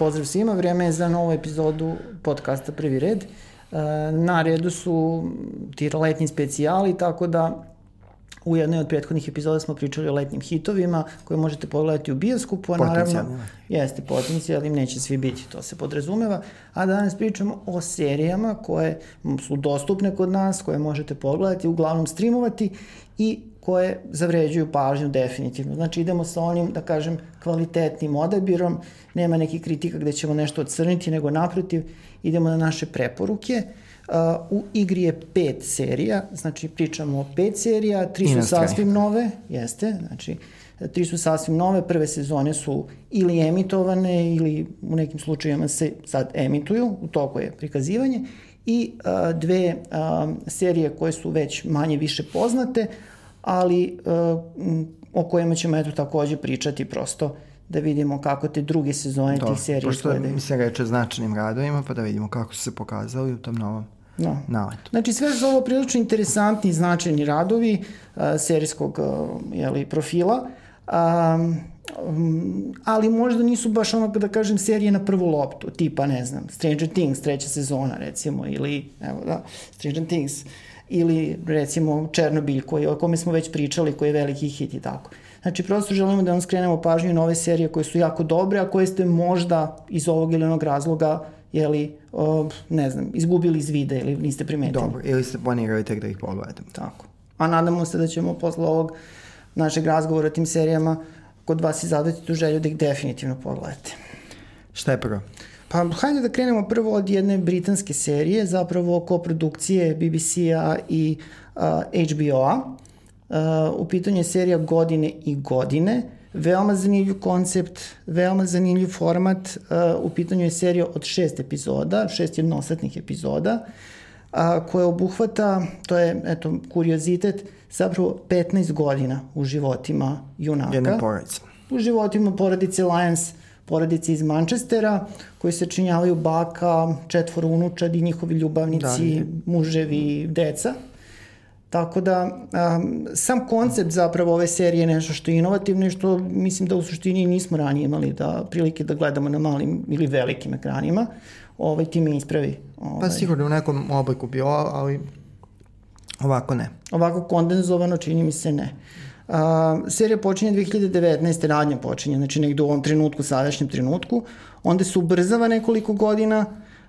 Pozdrav svima, vreme je za novu epizodu podcasta Prvi red. E, na redu su ti letnji specijali, tako da u jednoj od prethodnih epizoda smo pričali o letnjim hitovima koje možete pogledati u bioskopu, a naravno jeste potencijalni, neće svi biti, to se podrazumeva. A danas pričamo o serijama koje su dostupne kod nas, koje možete pogledati, uglavnom streamovati i koje zavređuju pažnju definitivno. Znači idemo sa onim, da kažem, kvalitetnim odabirom, nema nekih kritika gde ćemo nešto odcrniti, nego naprotiv, idemo na naše preporuke. Uh, u igri je pet serija, znači pričamo o pet serija, tri su sasvim nove, jeste, znači tri su sasvim nove, prve sezone su ili emitovane ili u nekim slučajima se sad emituju, u toku je prikazivanje, i uh, dve uh, serije koje su već manje više poznate, ali uh, o kojima ćemo eto takođe pričati prosto da vidimo kako te druge sezone Do, tih serija pošto izgledaju. Pošto se reče značajnim radovima, pa da vidimo kako su se pokazali u tom novom no. naletu. Znači sve su ovo prilično interesantni i značajni radovi uh, serijskog uh, jeli, profila, um, um, ali možda nisu baš ono da kažem serije na prvu loptu, tipa ne znam, Stranger Things treća sezona recimo ili evo da, Stranger Things ili recimo Černobilj koji, o kome smo već pričali, koji je veliki hit i tako. Znači, prosto želimo da vam skrenemo pažnju na ove serije koje su jako dobre, a koje ste možda iz ovog ili onog razloga jeli, o, ne znam, izgubili iz vida ili niste primetili. Dobro, ili ste planirali tek da ih pogledate. Tako. A nadamo se da ćemo posle ovog našeg razgovora o tim serijama kod vas izadati tu želju da ih definitivno pogledate. Šta je prvo? Pa hajde da krenemo prvo od jedne britanske serije, zapravo koprodukcije BBC-a i uh, HBO-a. Uh, u pitanju je serija Godine i godine. Veoma zanimljiv koncept, veoma zanimljiv format. Uh, u pitanju je serija od šest epizoda, šest jednosatnih epizoda, a, koja obuhvata, to je, eto, kuriozitet, zapravo 15 godina u životima junaka. Jedne porodice. U životima porodice Lions, porodice iz Manchestera, koji se činjavaju baka, četvoro unučadi, njihovi ljubavnici, da, muževi, deca. Tako da, um, sam koncept zapravo ove serije je nešto što je inovativno i što mislim da u suštini nismo ranije imali da prilike da gledamo na malim ili velikim ekranima. Ovaj, ti me ispravi. Ovaj. Pa sigurno u nekom obliku bilo, ali ovako ne. Ovako kondenzovano čini mi se ne. Uh, serija počinje 2019. radnja počinje, znači negde u ovom trenutku, sadašnjem trenutku. Onda se ubrzava nekoliko godina,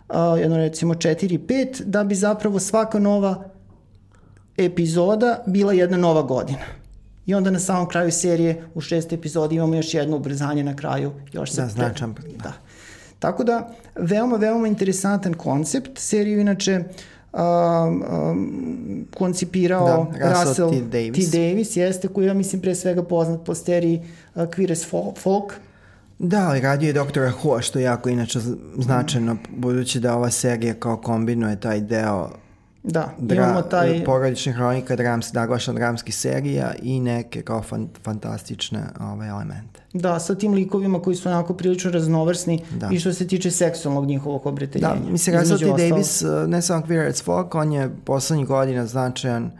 uh, jedno recimo 4-5, da bi zapravo svaka nova epizoda bila jedna nova godina. I onda na samom kraju serije u šest epizodi imamo još jedno ubrzanje na kraju. Još se da, značam. Da. da. Tako da, veoma, veoma interesantan koncept. Seriju inače uh, um, um, koncipirao da, Russell, T. Davis. T. Davis, jeste, koji ja mislim pre svega poznat po seriji uh, Queer as Folk. Da, ali radio je doktora Who, što je jako inače značajno, budući da ova serija kao kombinuje taj deo Da, Dra, imamo taj... Porodičnih hronika, drams, naglašan dramskih serija i neke kao fan, fantastične ove ovaj, elemente. Da, sa tim likovima koji su onako prilično raznovrsni da. i što se tiče seksualnog njihovog obreteljenja. Da, mislim, T. Davis, uh, ne samo Queer as Folk, on je poslednjih godina značajan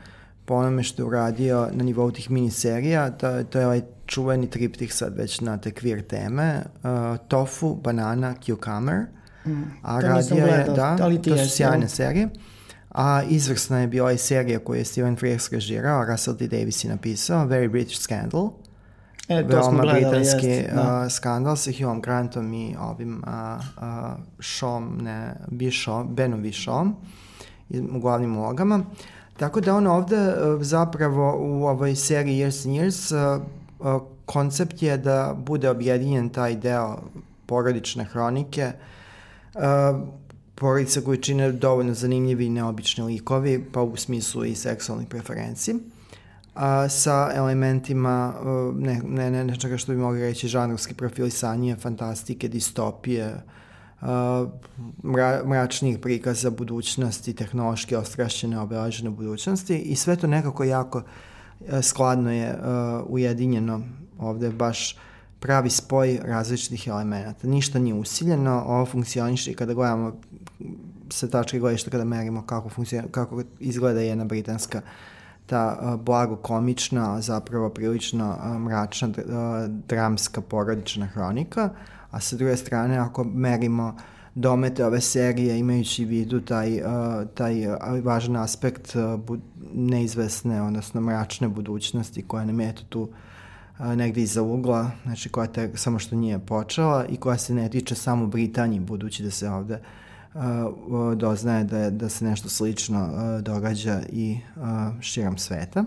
po onome što je uradio na nivou tih miniserija, to, to je ovaj čuveni triptih sad već na te queer teme, uh, Tofu, Banana, Cucumber, mm, a radio je, da, to su sjajne serije. A izvrsna je bila i serija koju je Steven Frears režirao, Russell T. Davis je napisao, Very British Scandal. E, to Veoma smo gledali, britanski jest, da. uh, skandal sa Hugh Grantom i ovim uh, uh, Shom, ne, Bishom, Benom Bishom u glavnim ulogama. Tako da on ovde uh, zapravo u ovoj seriji Years and Years uh, uh, koncept je da bude objedinjen taj deo porodične hronike uh, porodica koji čine dovoljno zanimljivi i neobični likovi, pa u smislu i seksualnih preferenciji, a, sa elementima ne, ne, ne nečega što bi mogli reći žanrovske profilisanje, fantastike, distopije, a, mra, mračnih prikaza budućnosti, tehnološki ostrašćene, obelažene budućnosti. I sve to nekako jako skladno je a, ujedinjeno ovde baš pravi spoj različitih elemenata. Ništa nije usiljeno, ovo funkcioniše i kada gledamo sa tačke gledišta kada merimo kako, kako izgleda jedna britanska ta blago komična, zapravo prilično mračna dramska porodična hronika, a sa druge strane ako merimo domete ove serije imajući vidu taj, taj važan aspekt neizvesne, odnosno mračne budućnosti koja nam je tu negde iza ugla, znači koja te, samo što nije počela i koja se ne tiče samo Britaniji, budući da se ovde uh, doznaje da, da se nešto slično uh, događa i uh, širom sveta.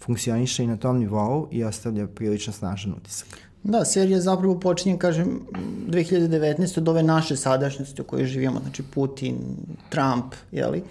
Funkcioniše i na tom nivou i ostavlja prilično snažan utisak. Da, serija zapravo počinje, kažem, 2019. od ove naše sadašnjosti u kojoj živimo, znači Putin, Trump, jeli? Uh,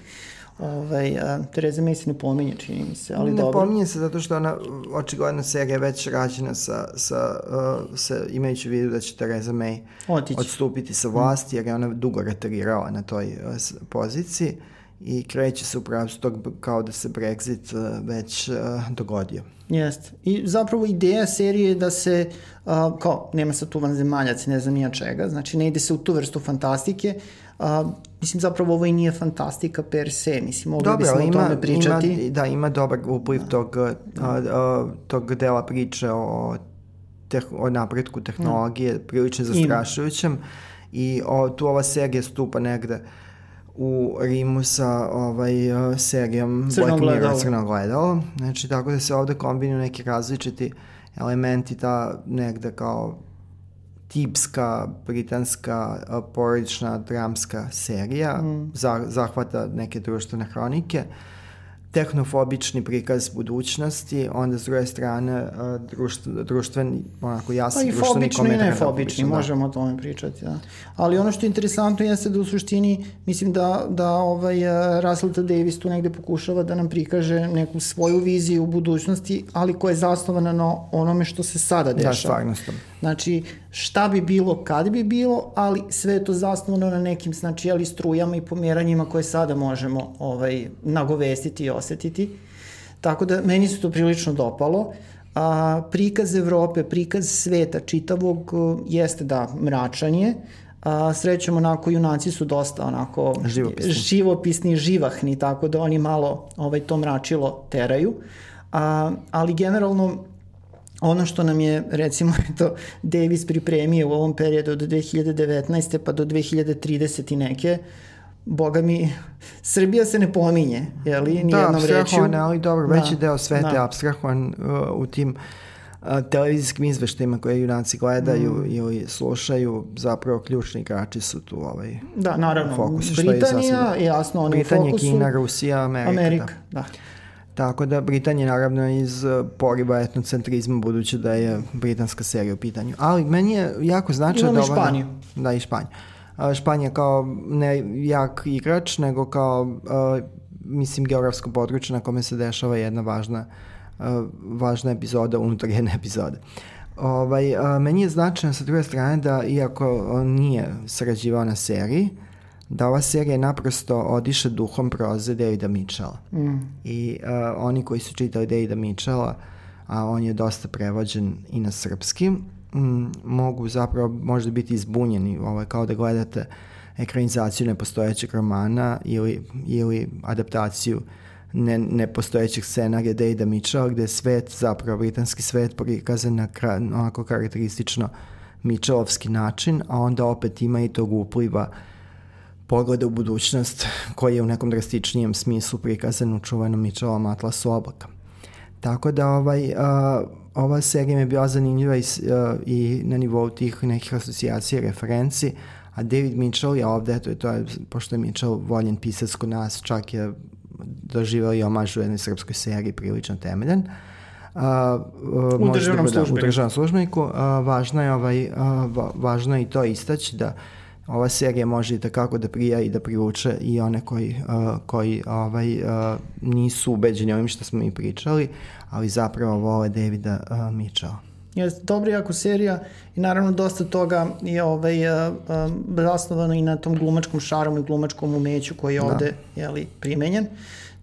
Ovaj, a, Tereza May se ne pominje, čini mi se, ali ne dobro. Ne pominje se zato što ona, očigledno serija je već rađena sa, sa, uh, sa imajući vidu da će Tereza May Otići. odstupiti sa vlasti, jer je ona dugo reterirala na toj uh, poziciji i kreće se upravo tog kao da se Brexit uh, već uh, dogodio. Jeste. I zapravo ideja serije je da se, uh, kao, nema sa tu vanzemaljaca, ne znam nija čega, znači ne ide se u tu vrstu fantastike, A, mislim, zapravo ovo i nije fantastika per se, mislim, mogli Dobro, bismo ima, o tome pričati. Ima, da, ima dobar upliv da. tog, a, a, tog dela priče o, teh, o napretku tehnologije, da. prilično zastrašujućem i o, tu ova serija stupa negde u Rimu sa ovaj, serijom Crno Black. Mirror Crno gledalo. Znači, tako da se ovde kombinuju neki različiti elementi, ta negde kao tipska britanska porodična dramska serija, mm. za, zahvata neke društvene hronike, tehnofobični prikaz budućnosti, onda s druge strane društv, društveni, onako jasan pa društveni komentar. Pa i fobično i nefobično, da. možemo o tome pričati. Da. Ali ono što je interesantno jeste da u suštini, mislim da, da ovaj, Russell T. Davis tu negde pokušava da nam prikaže neku svoju viziju u budućnosti, ali koja je zasnovana na onome što se sada dešava. Da, stvarnostom. Znači, šta bi bilo, kad bi bilo, ali sve je to zasnovano na nekim, znači, ali strujama i pomjeranjima koje sada možemo ovaj, nagovestiti i osetiti. Tako da, meni se to prilično dopalo. A, prikaz Evrope, prikaz sveta čitavog jeste da mračanje, a, srećom onako junaci su dosta onako živopisni, živopisni živahni, tako da oni malo ovaj, to mračilo teraju. A, ali generalno ono što nam je recimo to Davis pripremio u ovom periodu od 2019. pa do 2030 i neke, boga mi, Srbija se ne pominje, je li, nijednom da, rečju. Da, ali dobro, da, veći deo sveta da. je abstrahovan uh, u tim uh, televizijskim izveštajima koje junaci gledaju mm. ili slušaju, zapravo ključni igrači su tu ovaj Da, naravno. Fokus, Britanija, je jasno, oni Britanija, u fokusu. Kina, Rusija, Amerika. Amerika, da. da. Tako da Britanija naravno iz uh, poriva etnocentrizma budući da je britanska serija u pitanju. Ali meni je jako značajno da... Imamo Španiju. Da, i Španiju. Španija kao ne jak igrač, nego kao, uh, mislim, geografsko područje na kome se dešava jedna važna, uh, važna epizoda unutar jedne epizode. Ovaj, uh, meni je značajno sa druge strane da, iako on nije sarađivao na seriji, da ova serija naprosto odiše duhom proze Davida Mitchella. Mm. I uh, oni koji su čitali Davida Mitchella, a on je dosta prevođen i na srpski, mm, mogu zapravo možda biti izbunjeni, ovaj, kao da gledate ekranizaciju nepostojećeg romana ili, ili adaptaciju ne, nepostojećeg scenarija Davida Mitchella, gde je svet, zapravo britanski svet prikazan na onako karakteristično Mitchellovski način, a onda opet ima i tog upliva pogleda u budućnost koji je u nekom drastičnijem smislu prikazan u čuvenom Mitchellovom atlasu oblaka. Tako da ovaj, uh, ova serija mi je bila zanimljiva i, uh, i na nivou tih nekih asocijacija, referenci, a David Mitchell je ovde, to je, to je, pošto je Mitchell voljen pisac kod nas, čak je doživao i omaž u jednoj srpskoj seriji prilično temeljan. Uh, uh, u državnom da, službeniku. U državnom službeniku. Uh, važno, je ovaj, uh, va, važno je i to istaći da ova serija može i takako da prija i da privuče i one koji, uh, koji ovaj, uh, nisu ubeđeni ovim što smo mi pričali, ali zapravo vole Davida uh, Mitchell. Jeste, dobra jako serija i naravno dosta toga je ovaj, uh, um, zasnovano i na tom glumačkom šaromu i glumačkom umeću koji je da. ovde jeli, primenjen.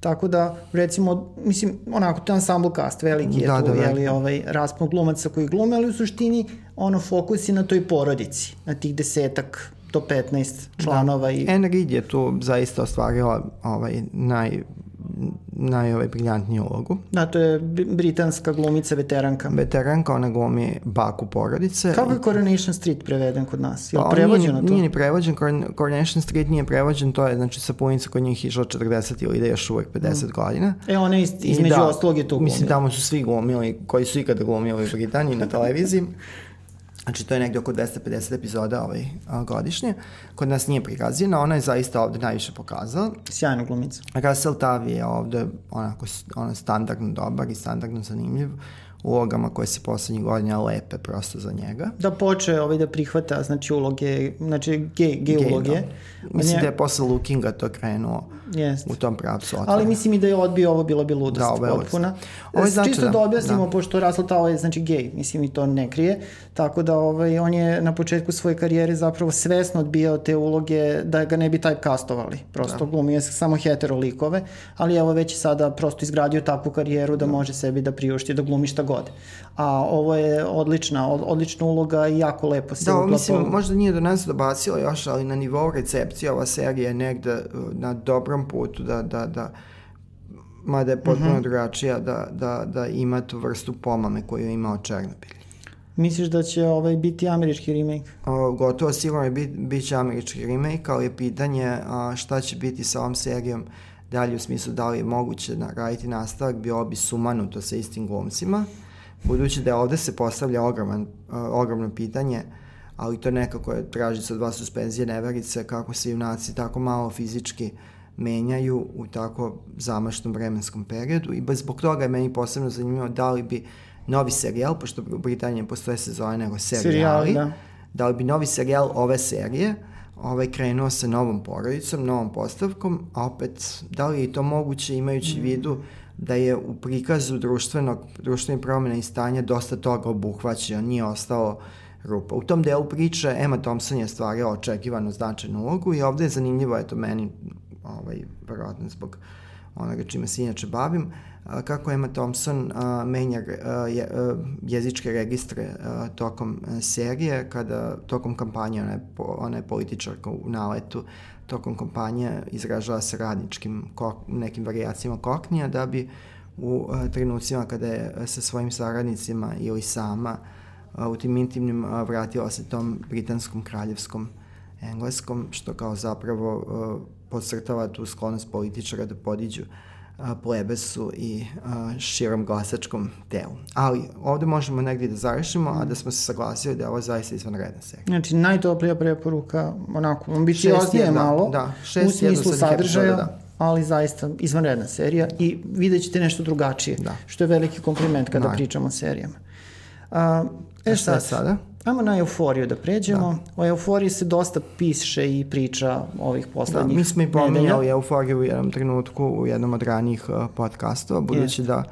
Tako da, recimo, mislim, onako, to je ensemble cast, veliki je da, tu, da, jeli, ovaj, raspon glumaca koji glume, ali u suštini, ono, fokus je na toj porodici, na tih desetak do 15 članova. Da. I... Anne Reid je tu zaista ostvarila ovaj, naj, naj ovaj, briljantniju ulogu. Da, to je britanska glumica, veteranka. Veteranka, ona glumi baku porodice. Kako je Coronation Street preveden kod nas? Je li Pa, prevođeno nije, to? Nije ni prevođen, Coron- Coronation Street nije prevođen, to je znači sapunica kod njih išla 40 ili ide još uvek 50 godina. E, ona iz, I između da, ostalog je tu Mislim, glumila. tamo su svi glumili, koji su ikada glumili u Britaniji na televiziji. Znači, to je negde oko 250 epizoda ovaj, a, godišnje. Kod nas nije prikazina, ona je zaista ovde najviše pokazala. Sjajna glumica. Russell Tavi je ovde onako ono, standardno dobar i standardno zanimljiv u ulogama koje se poslednjih godina lepe prosto za njega. Da poče ovaj da prihvata, znači uloge, znači gej, Gej, uloge. da. Mislim da je posle Lookinga to krenuo Jest. u tom pravcu. Ali otvoreno. mislim i da je odbio ovo bila bi ludost Da, ovo je potpuna. Ovo je znači Čisto da- da objasnimo, da. pošto Russell Tao je znači gej, mislim i to ne krije, tako da ovaj, on je na početku svoje karijere zapravo svesno odbijao te uloge da ga ne bi taj kastovali. Prosto da. glumio je samo hetero likove, ali evo već sada prosto izgradio takvu karijeru da, može sebi da priušti da glumi šta god. A ovo je odlična, od- odlična uloga i jako lepo se Da, uklapa mislim, možda nije do nas dobacilo još, ali na nivou recepcije ova serija je negde uh, na dobrom putu da, da, da mada je potpuno Mhm. drugačija, da, da, da ima tu vrstu pomame koju je imao Černobilj. Misliš da će ovaj biti američki remake? O, gotovo sigurno je bit, bit će američki remake, ali je pitanje a, šta će biti sa ovom serijom dalje u smislu da li je moguće na, raditi nastavak, bio bi sumanuto sa istim glumcima, budući da ovde se postavlja ogroman, a, ogromno pitanje, ali to nekako je, traži se od vas suspenzije neverice, kako se junaci tako malo fizički menjaju u tako zamašnom vremenskom periodu i zbog toga je meni posebno zanimljivo da li bi novi serijal, pošto u Britaniji postoje sezone nego serijali, Serijali, da. da li bi novi serijal ove serije ovaj krenuo sa novom porodicom, novom postavkom, a opet, da li je to moguće imajući u vidu da je u prikazu društvenog, društvenih promjena i stanja dosta toga obuhvaćeno, nije ostalo rupa. U tom delu priče Emma Thompson je stvarila očekivanu značajnu ulogu i ovde je zanimljivo, eto meni, ovaj, verovatno zbog onoga čime se inače bavim, kako Emma Thompson menja jezičke registre tokom serije, kada tokom kampanje, ona je, ona je političarka u naletu, tokom kampanje izražava se radničkim kok, nekim varijacijama koknija, da bi u trenucima kada je sa svojim saradnicima ili sama u tim intimnim vratila se tom britanskom kraljevskom engleskom, što kao zapravo podcrtava tu sklonost političara da podiđu a, plebesu i a, širom glasačkom telu. Ali ovde možemo negdje da završimo, a da smo se saglasili da je ovo zaista izvanredna serija. Znači, najtoplija preporuka, onako, ambicioznije Šest, da, malo, da, u šest smislu jednostavnih sadržaja, epizoda, da. ali zaista izvanredna serija i vidjet ćete nešto drugačije, Da. što je veliki kompliment kada Naravno. pričamo o serijama. A, e šta je sad, sada? Ajmo na euforiju da pređemo. Da. O euforiji se dosta piše i priča ovih Da, poslednjih mi smo i pominjali Euforiju u jednom trenutku u jednom od ranijih uh, podcastova, budući da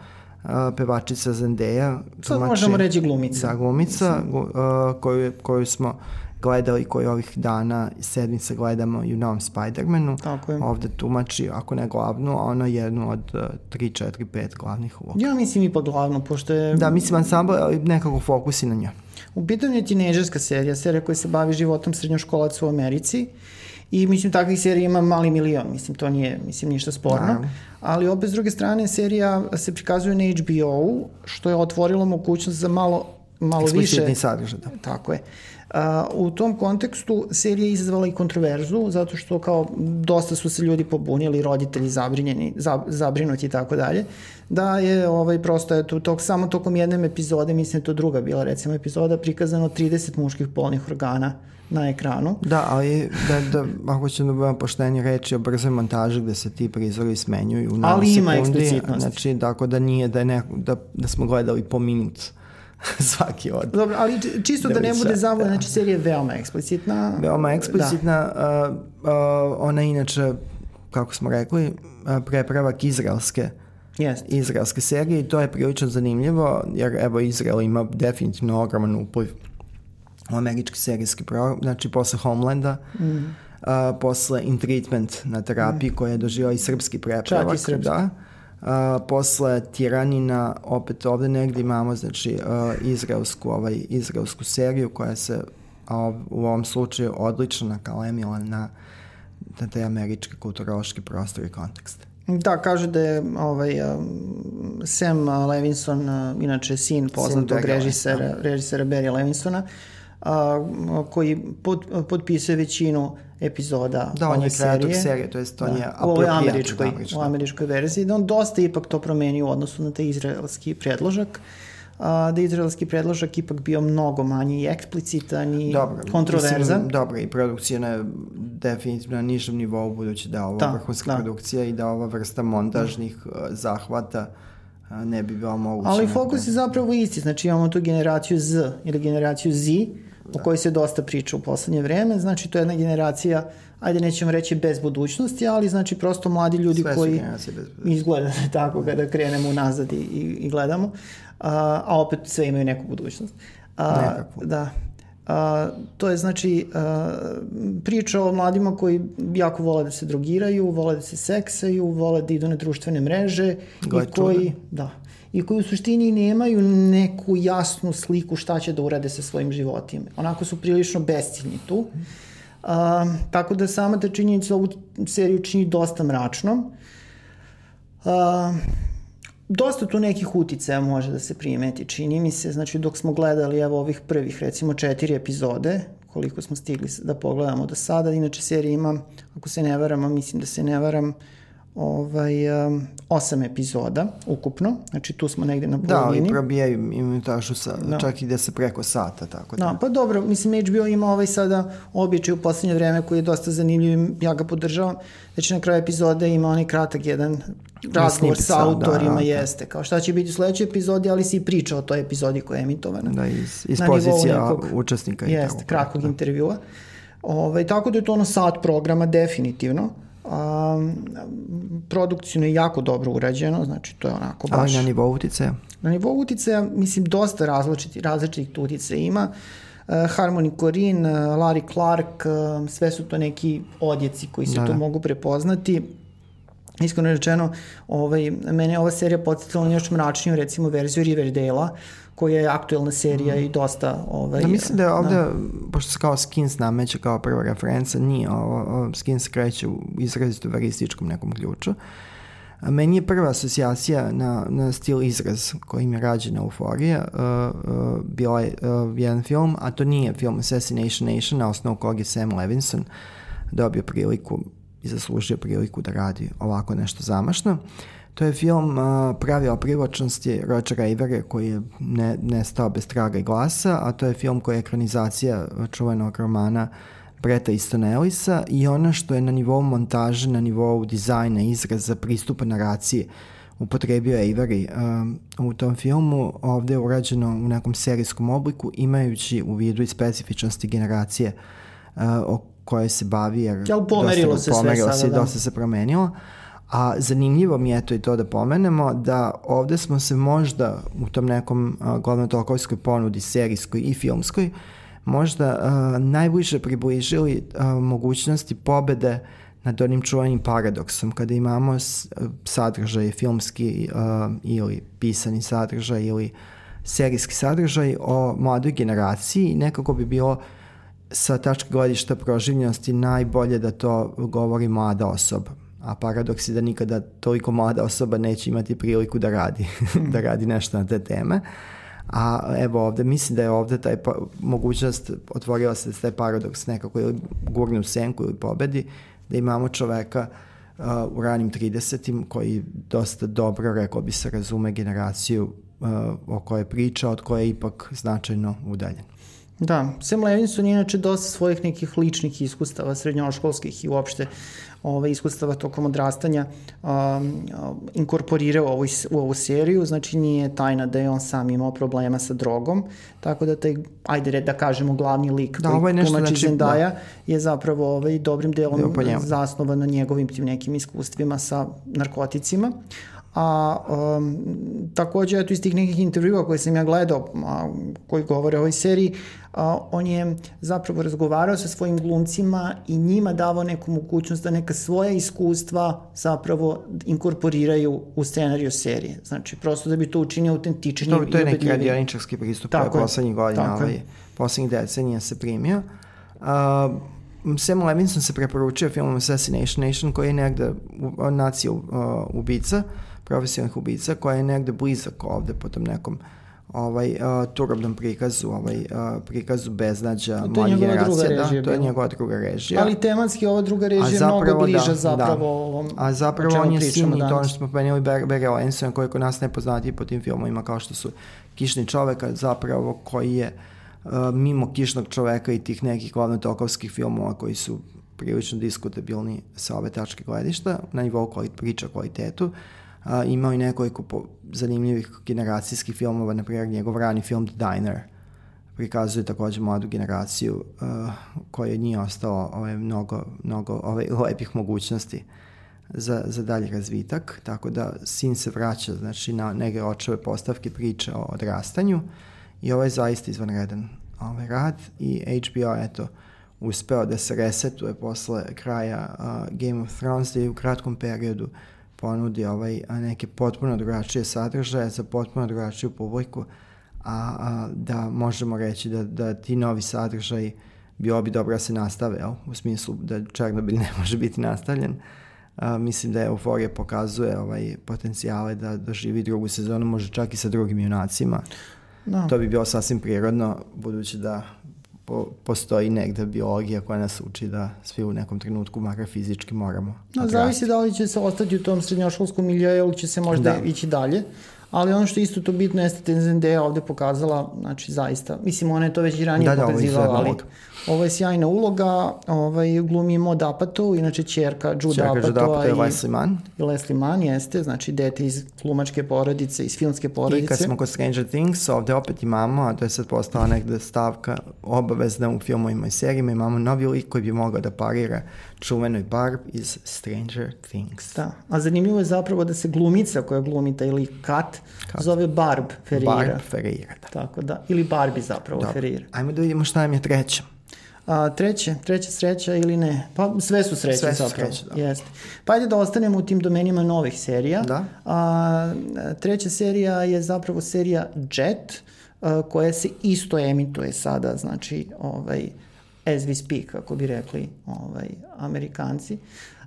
uh, pevačica Zendaya, Sad možemo reći glumica. Da, glumica, gu, uh, koju, koju smo gledali, koju ovih dana i sedmice gledamo i u novom Spider-manu. Tako je. Ovde tumači, ako ne glavnu, a ona jednu od uh, 3, 4, 5 glavnih uloga. Ja mislim i pod glavno, pošto je Da, mislim ansambl, ali nekako fokus i na njoj. U pitanju je tineđerska serija, serija koja se bavi životom srednjoškolaca u Americi i mislim takvih serija ima mali milion, mislim to nije mislim ništa sporno, Naravno. ali opet s druge strane serija se prikazuje na HBO-u što je otvorilo mogućnost za malo malo više sadržaj, da. Tako je. U tom kontekstu serija je izazvala i kontroverzu, zato što kao dosta su se ljudi pobunili, roditelji zabrinjeni, zab, zabrinuti i tako dalje, da je ovaj, prosto je tu, tog, samo tokom jedne epizode, mislim da to druga bila recimo epizoda, prikazano 30 muških polnih organa na ekranu. Da, ali da, da, ako ćemo da budemo pošteni reći o brzoj montaži gde se ti prizori smenjuju u Ali ima nanosekundi, eksplicitnosti. Znači, tako da nije da, je neko, da, da smo gledali po minut svaki od. Dobro, ali či- čisto da, Da ne bude zavod, da. znači serija je veoma eksplicitna. Veoma eksplicitna, da. uh, uh, ona je inače, kako smo rekli, uh, prepravak izraelske Jeste. izraelske serije i to je prilično zanimljivo, jer evo Izrael ima definitivno ogroman upliv u američki serijski program, znači posle Homelanda, mm. a, posle In Treatment na terapiji mm. koja je doživao i srpski prepravak. Čak i srpski. Da. A, posle Tiranina, opet ovde negde imamo znači, a, izraelsku, ovaj, izraelsku seriju koja se a, u ovom slučaju odlično nakalemila na, na te američke kulturološki prostor i kontekst. Da, kaže da je ovaj, Sam Levinson, inače sin poznatog Sin režisera, Levinsona. režisera Barry Levinsona, a, koji pod, potpisuje većinu epizoda Da, on je kreator serije. serije, to jest on je u ovoj američkoj, američki. u američkoj verziji, da on dosta ipak to promenio u odnosu na taj izraelski predložak, a, da je izraelski predložak ipak bio mnogo manji i eksplicitan i Dobro, kontroverzan. Mislim, dobro, i produkcija na definitivno na nižem nivou, budući da je ovo Da, vrhunska da. produkcija i da ova vrsta montažnih uh, zahvata uh, ne bi bila moguća. Ali fokus je zapravo isti, znači imamo tu generaciju Z ili generaciju Z, o kojoj se dosta priča u poslednje vreme, znači to je jedna generacija, ajde nećemo reći bez budućnosti, ali znači prosto mladi ljudi Sve koji generacije bez izgleda da tako kada krenemo unazad i, i, i gledamo, a, a opet sve imaju neku budućnost. A, Nekakvu. Da. A, to je znači a, priča o mladima koji jako vole da se drogiraju, vole da se seksaju, vole da idu na društvene mreže Gle i koji, da, i koji u suštini nemaju neku jasnu sliku šta će da urade sa svojim životima. Onako su prilično besciljni tu. A, tako da sama ta činjenica ovu seriju čini dosta mračnom. A, dosta tu nekih uticaja može da se primeti, čini mi se, znači dok smo gledali evo ovih prvih recimo četiri epizode, koliko smo stigli da pogledamo do sada, inače serija ima, ako se ne varam, a mislim da se ne varam, ovaj, um, osam epizoda ukupno, znači tu smo negde na Da, ali polovini. probijaju minutažu sa, Da. čak ide se preko sata, tako da. Da, pa dobro, mislim HBO ima ovaj sada običaj u poslednje vreme koji je dosta zanimljiv, i ja ga podržavam. Znači na kraju epizode ima onaj kratak jedan razgovor sa da, autorima, da, da. jeste. Kao šta će biti u sledećoj epizodi, ali si i priča o toj epizodi koja je emitovana. Da, iz, iz pozicija nekog- učesnika. i Jeste, kratkog Da. intervjua. Ove, tako da je to ono sat programa definitivno. A, produkcijno je jako dobro urađeno, znači to je onako baš... Ali na nivou uticaja. Na nivou uticaja, mislim, dosta različitih, različitih uticaja ima. Uh, Harmony Corinne, uh, Larry Clark, uh, sve su to neki odjeci koji se Da, tu da. mogu prepoznati. Iskreno rečeno, ovaj, mene je ova serija podsjetila na još mračniju, recimo, verziju Riverdale-a, koja je aktuelna serija i dosta... Ovaj, Da, mislim da je ovde, pošto se kao Skins nameće kao prva referenca, nije ovo, ovo Skins kreće u izrazito verističkom nekom ključu. A meni je prva asocijacija na, na stil izraz kojim je rađena Euforija uh, uh, bila je uh, jedan film, a to nije film Assassination Nation, na osnovu kog je Sam Levinson dobio priliku i zaslužio priliku da radi ovako nešto zamašno. To je film uh, Pravila privlačnosti Roger Avera koji je ne, nestao bez traga i glasa, a to je film koji je ekranizacija čuvenog romana Breta Easton Ellisa i ono što je na nivou montaže, na nivou dizajna, izraza, pristupa naraciji upotrebio Avery um, u tom filmu, ovde je urađeno u nekom serijskom obliku, imajući u vidu i specifičnosti generacije uh, o kojoj se bavi, jer Jel pomerilo dosta, se sve pomerilo sada, se i da. dosta se promenilo. A zanimljivo mi je to i to da pomenemo da ovde smo se možda u tom nekom uh, glavnotokovskoj ponudi, serijskoj i filmskoj, možda uh, najbliže približili uh, mogućnosti pobede nad onim čuvenim paradoksom, kada imamo sadržaj filmski uh, ili pisani sadržaj ili serijski sadržaj o mladoj generaciji nekako bi bilo sa tačke gledišta proživljenosti najbolje da to govori mlada osoba. A paradoks je da nikada toliko mlada osoba neće imati priliku da radi, da radi nešto na te teme. A evo ovde, mislim da je ovde taj pa, mogućnost, otvorila se taj paradoks nekako ili gurne u senku ili pobedi, da imamo čoveka uh, u ranim 30. koji dosta dobro, rekao bi se, razume generaciju uh, o kojoj priča, od koje je ipak značajno udaljen. Da, Sam Levinson je inače dosta svojih nekih ličnih iskustava, srednjoškolskih i uopšte ove, iskustava tokom odrastanja um, inkorporirao ovu, u ovu seriju, znači nije tajna da je on sam imao problema sa drogom, tako da taj, ajde da kažemo, glavni lik Da, koji je nešto, tumači znači, Zendaya je zapravo ovaj, dobrim delom njemu. zasnovan na njegovim tim nekim iskustvima sa narkoticima. A um, takođe, eto iz tih nekih intervjua koje sam ja gledao, a, koji govore o ovoj seriji, a, on je zapravo razgovarao sa svojim glumcima i njima davao neku mogućnost da neka svoja iskustva zapravo inkorporiraju u scenariju serije. Znači, prosto da bi to učinio autentičnijim To, to je i neki radioničarski pristup Tako je. poslednjih godina, je. ovaj, poslednjih decenija se primio. Uh, Sam Levinson se preporučio filmom Assassination Nation koji je negde u, nacija uh, ubica, profesionalnih ubica, koja je negde blizak ovde po tom nekom ovaj uh, turobnom prikazu, ovaj uh, prikazu beznađa mlađe generacije, da, to je njegova druga režija. Ali tematski ova druga režija je mnogo bliža da, zapravo da. ovom. A zapravo on je sin i to što smo pomenuli Barry Levinson koji je kod nas nepoznatiji po tim filmovima kao što su Kišni čovek, zapravo koji je uh, mimo Kišnog čoveka i tih nekih glavnotokovskih filmova koji su prilično diskutabilni sa ove tačke gledišta na nivou kvalit, priča kvalitetu. Uh, imao i nekoliko po, zanimljivih generacijskih filmova, na primjer njegov rani film The Diner prikazuje takođe mladu generaciju uh, koja nije ostalo ove, mnogo, mnogo ove, lepih mogućnosti za, za dalji razvitak, tako da sin se vraća znači, na neke očeve postavke priče o odrastanju i ovo je zaista izvanredan ovaj rad i HBO eto uspeo da se resetuje posle kraja uh, Game of Thrones da je u kratkom periodu ponudi ovaj, neke potpuno drugačije sadržaje za potpuno drugačiju publiku, a, a da možemo reći da, da ti novi sadržaj bio bi dobro da se nastave, jel? u smislu da Černobil ne može biti nastavljen. A, mislim da Euforija pokazuje ovaj potencijale da doživi drugu sezonu, može čak i sa drugim junacima. Da. To bi bilo sasvim prirodno, budući da po, postoji negde biologija koja nas uči da svi u nekom trenutku, makar fizički, moramo no, Zavisi da li će se ostati u tom srednjoškolskom miljeu ili će se možda da. ići dalje. Ali ono što isto to bitno jeste Tenzende je ovde pokazala, znači zaista, mislim ona je to već i ranije da, da, pokazivala, ali Ovo je sjajna uloga, ovaj, glumi Mod Apato, inače čerka Jude Apato. Čerka Jude Apato je Leslie Mann. I Leslie Mann jeste, znači dete iz glumačke porodice, iz filmske porodice. I kad smo kod Stranger Things, ovde opet imamo, a to je sad postala negde stavka obavezna u filmovima i serijima, imamo novi lik koji bi mogao da parira čuvenoj Barb iz Stranger Things. Da, a zanimljivo je zapravo da se glumica koja glumi taj lik Kat, Kat. zove Barb Ferreira. Barb Ferreira, da. Tako da, ili Barbie zapravo Dobro. Ferreira. Ajmo da vidimo šta nam je treća. A, treće, treća sreća ili ne? Pa sve su sreće sve su zapravo. Sreće, da. Jeste. Pa ajde da ostanemo u tim domenima novih serija. Da. A, treća serija je zapravo serija Jet, a, koja se isto emituje sada, znači, ovaj, as we speak, kako bi rekli ovaj, Amerikanci.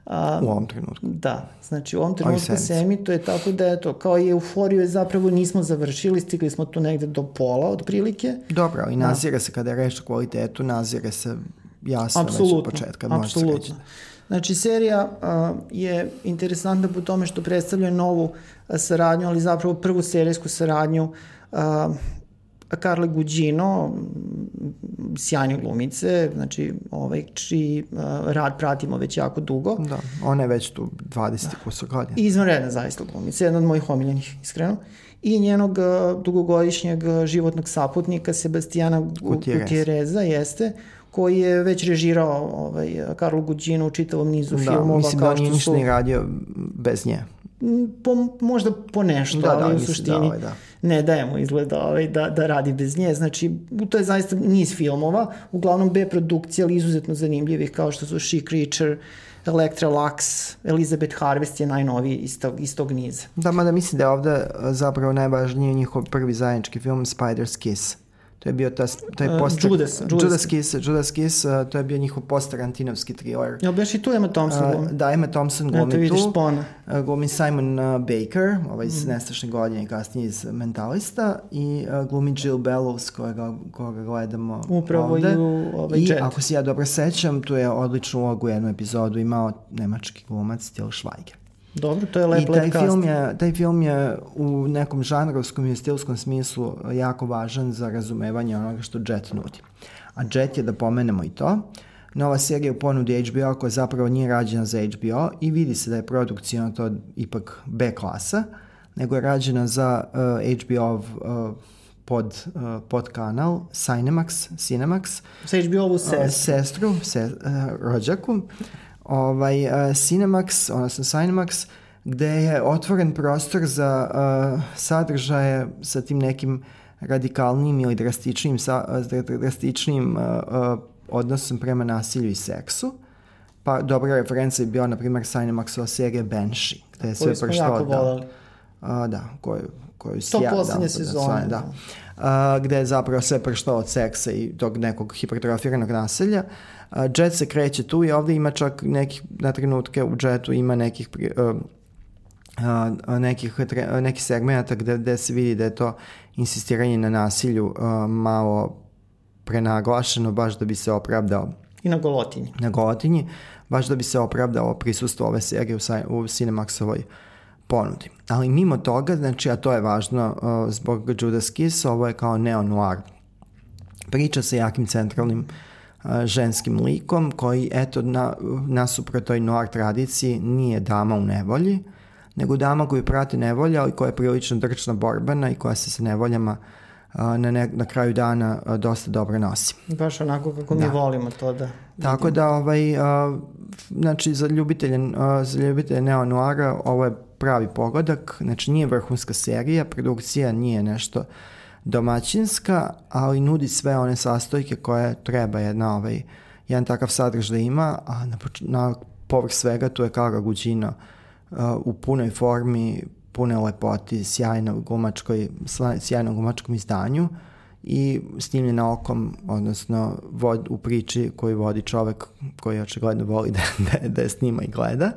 A, u ovom trenutku. Da, znači u ovom trenutku se emituje tako da eto, kao i euforiju je zapravo nismo završili, stigli smo tu negde do pola otprilike. Dobro, ali da. nazire da. se kada je reč o kvalitetu, nazire se jasno apsolutno, već od početka. Apsolutno. Znači, serija a, je interesantna po tome što predstavlja novu saradnju, ali zapravo prvu serijsku saradnju a, Karle Gugino, sjajne glumice, znači ovaj, čiji uh, rad pratimo već jako dugo. Da, ona je već tu 20 da. kusor godina. Izvanredna zaista glumica, jedna od mojih omiljenih, iskreno. I njenog uh, dugogodišnjeg životnog saputnika Sebastijana Gutierreza jeste, koji je već režirao ovaj, Karlo Gugino u čitavom nizu da, filmova. Mislim da on nije ništa ni radio bez nje. Po, možda po nešto, da, ali da, u suštini. Da, ovaj, da ne dajemo izgleda ovaj, da, da radi bez nje. Znači, to je zaista niz filmova, uglavnom B produkcije, ali izuzetno zanimljivih, kao što su She Creature, Electra Lux, Elizabeth Harvest je najnoviji iz tog, iz tog niza. Da, mada mislim da je ovde zapravo najvažniji njihov prvi zajednički film Spider's Kiss. To je bio ta, taj uh, poster... Judas, Judas. Judas Kiss, Judas Kiss, uh, to je bio njihov post-Tarantinovski thriller. Jel beš i tu Emma Thompson glumi? Uh, da, Emma Thompson glumi tu. vidiš spona. Uh, glumi Simon uh, Baker, ovaj iz mm. Nestašne godine i kasnije iz Mentalista i uh, glumi Jill Bellows koga, koga gledamo Upravo ovde. i u ovaj I jet. ako se ja dobro sećam, tu je odličnu ulogu u jednu epizodu imao nemački glumac Til Schweiger. Dobro, to je lep, I taj film je, taj film je u nekom žanrovskom i stilskom smislu jako važan za razumevanje onoga što Jet nudi. A Jet je, da pomenemo i to, nova serija u ponudi HBO koja zapravo nije rađena za HBO i vidi se da je produkcija to ipak B klasa, nego je rađena za uh, HBO uh, pod, uh, pod kanal Cinemax, Cinemax. Sa HBO-ovu sestru. Uh, sestru, se, uh, rođaku ovaj, uh, Cinemax, odnosno Cinemax, gde je otvoren prostor za uh, sadržaje sa tim nekim radikalnim ili drastičnim, sa, drastičnim uh, uh, odnosom prema nasilju i seksu. Pa dobra referenca je bio, na primjer, Cinemaxova serija Banshee, gde je sve prošto da. a, da, koju, koju To sjaj- poslednje da, sezone, Da, da. A, gde je zapravo sve pršto od seksa i tog nekog hipertrofiranog naselja. A, Jet se kreće tu i ovde ima čak nekih, na trenutke u Jetu ima nekih a, nekih, nekih segmenta gde, gde se vidi da je to insistiranje na nasilju a, malo prenaglašeno baš da bi se opravdao I na golotinji. na Golotinji, baš da bi se opravdalo prisustvo ove serije u, u Cinemaxovoj ponudi. Ali mimo toga, znači, a to je važno uh, zbog Judas Kiss, ovo je kao neo-noir priča sa jakim centralnim uh, ženskim likom koji, eto, na, nasuprot toj noir tradiciji nije dama u nevolji, nego dama koju prati nevolja, ali koja je prilično drčna borbena i koja se sa nevoljama uh, na, ne, na kraju dana uh, dosta dobro nosi. Baš onako kako mi Da. volimo to da... Tako da, ovaj, a, znači, za ljubitelje, a, za ljubitelje neo-noara ovo je pravi pogodak, znači nije vrhunska serija, produkcija nije nešto domaćinska, ali nudi sve one sastojke koje treba jedna, ovaj, jedan takav sadržaj da ima, a na, na povrh svega tu je Kara Guđino a, u punoj formi, pune lepoti, sjajno glumačkoj, sla- sjajnom glumačkom izdanju i snimljena okom, odnosno vod, u priči koju vodi čovek koji očigledno voli da, da, da je snima i gleda.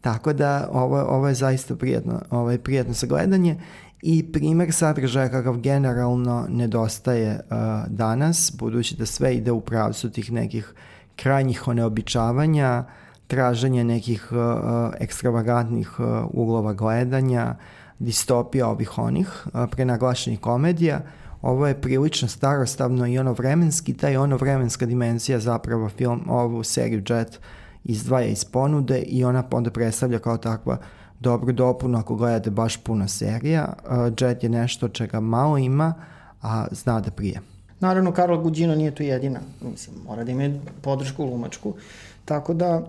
Tako da ovo, ovo je zaista prijatno, ovo je prijatno sa gledanje i primer sadržaja kakav generalno nedostaje uh, danas, budući da sve ide u pravcu tih nekih krajnjih oneobičavanja, traženja nekih uh, ekstravagantnih uh, uglova gledanja, distopija ovih onih, uh, prenaglašenih komedija, ovo je prilično starostavno i ono vremenski, taj ono vremenska dimenzija zapravo film, ovu seriju Jet izdvaja iz ponude i ona onda predstavlja kao takva dobru dopunu ako gledate baš puno serija. Uh, Jet je nešto čega malo ima, a zna da prije. Naravno, Karla Guđino nije tu jedina. Mislim, mora da ima podršku glumačku. Tako da,